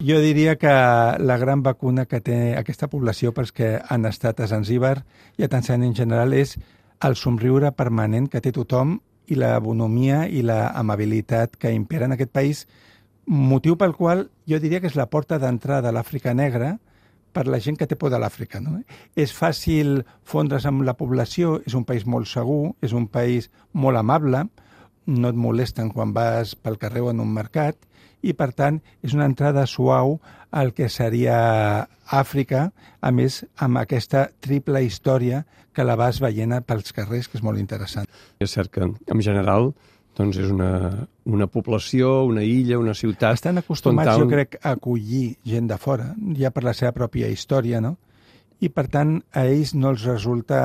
Jo diria que la gran vacuna que té aquesta població pels que han estat a Zanzíbar i a Tanzània en general és el somriure permanent que té tothom i la bonomia i la amabilitat que impera en aquest país, motiu pel qual jo diria que és la porta d'entrada a l'Àfrica negra per la gent que té por de l'Àfrica. No? És fàcil fondre's amb la població, és un país molt segur, és un país molt amable, no et molesten quan vas pel carrer o en un mercat, i per tant és una entrada suau al que seria Àfrica, a més amb aquesta triple història que la vas veient pels carrers, que és molt interessant. És cert que, en general, doncs és una, una població, una illa, una ciutat... Estan acostumats, jo crec, a acollir gent de fora, ja per la seva pròpia història, no? I, per tant, a ells no els resulta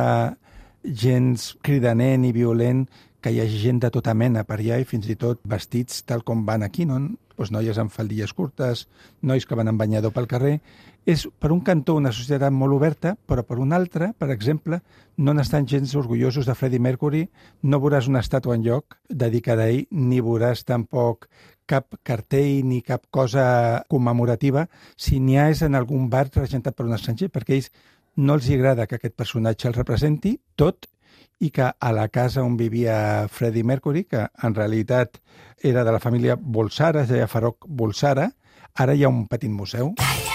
gens cridaner ni violent que hi hagi gent de tota mena per allà i fins i tot vestits tal com van aquí, no? Pues noies amb faldilles curtes, nois que van amb banyador pel carrer. És, per un cantó, una societat molt oberta, però per un altre, per exemple, no n'estan gens orgullosos de Freddie Mercury, no veuràs una estàtua en lloc dedicada a ell, ni veuràs tampoc cap cartell ni cap cosa commemorativa, si n'hi ha és en algun bar regentat per un estranger, perquè ells no els agrada que aquest personatge el representi tot i que a la casa on vivia Freddie Mercury, que en realitat era de la família Bolsara, es deia Farok Bolsara, ara hi ha un petit museu. Calla!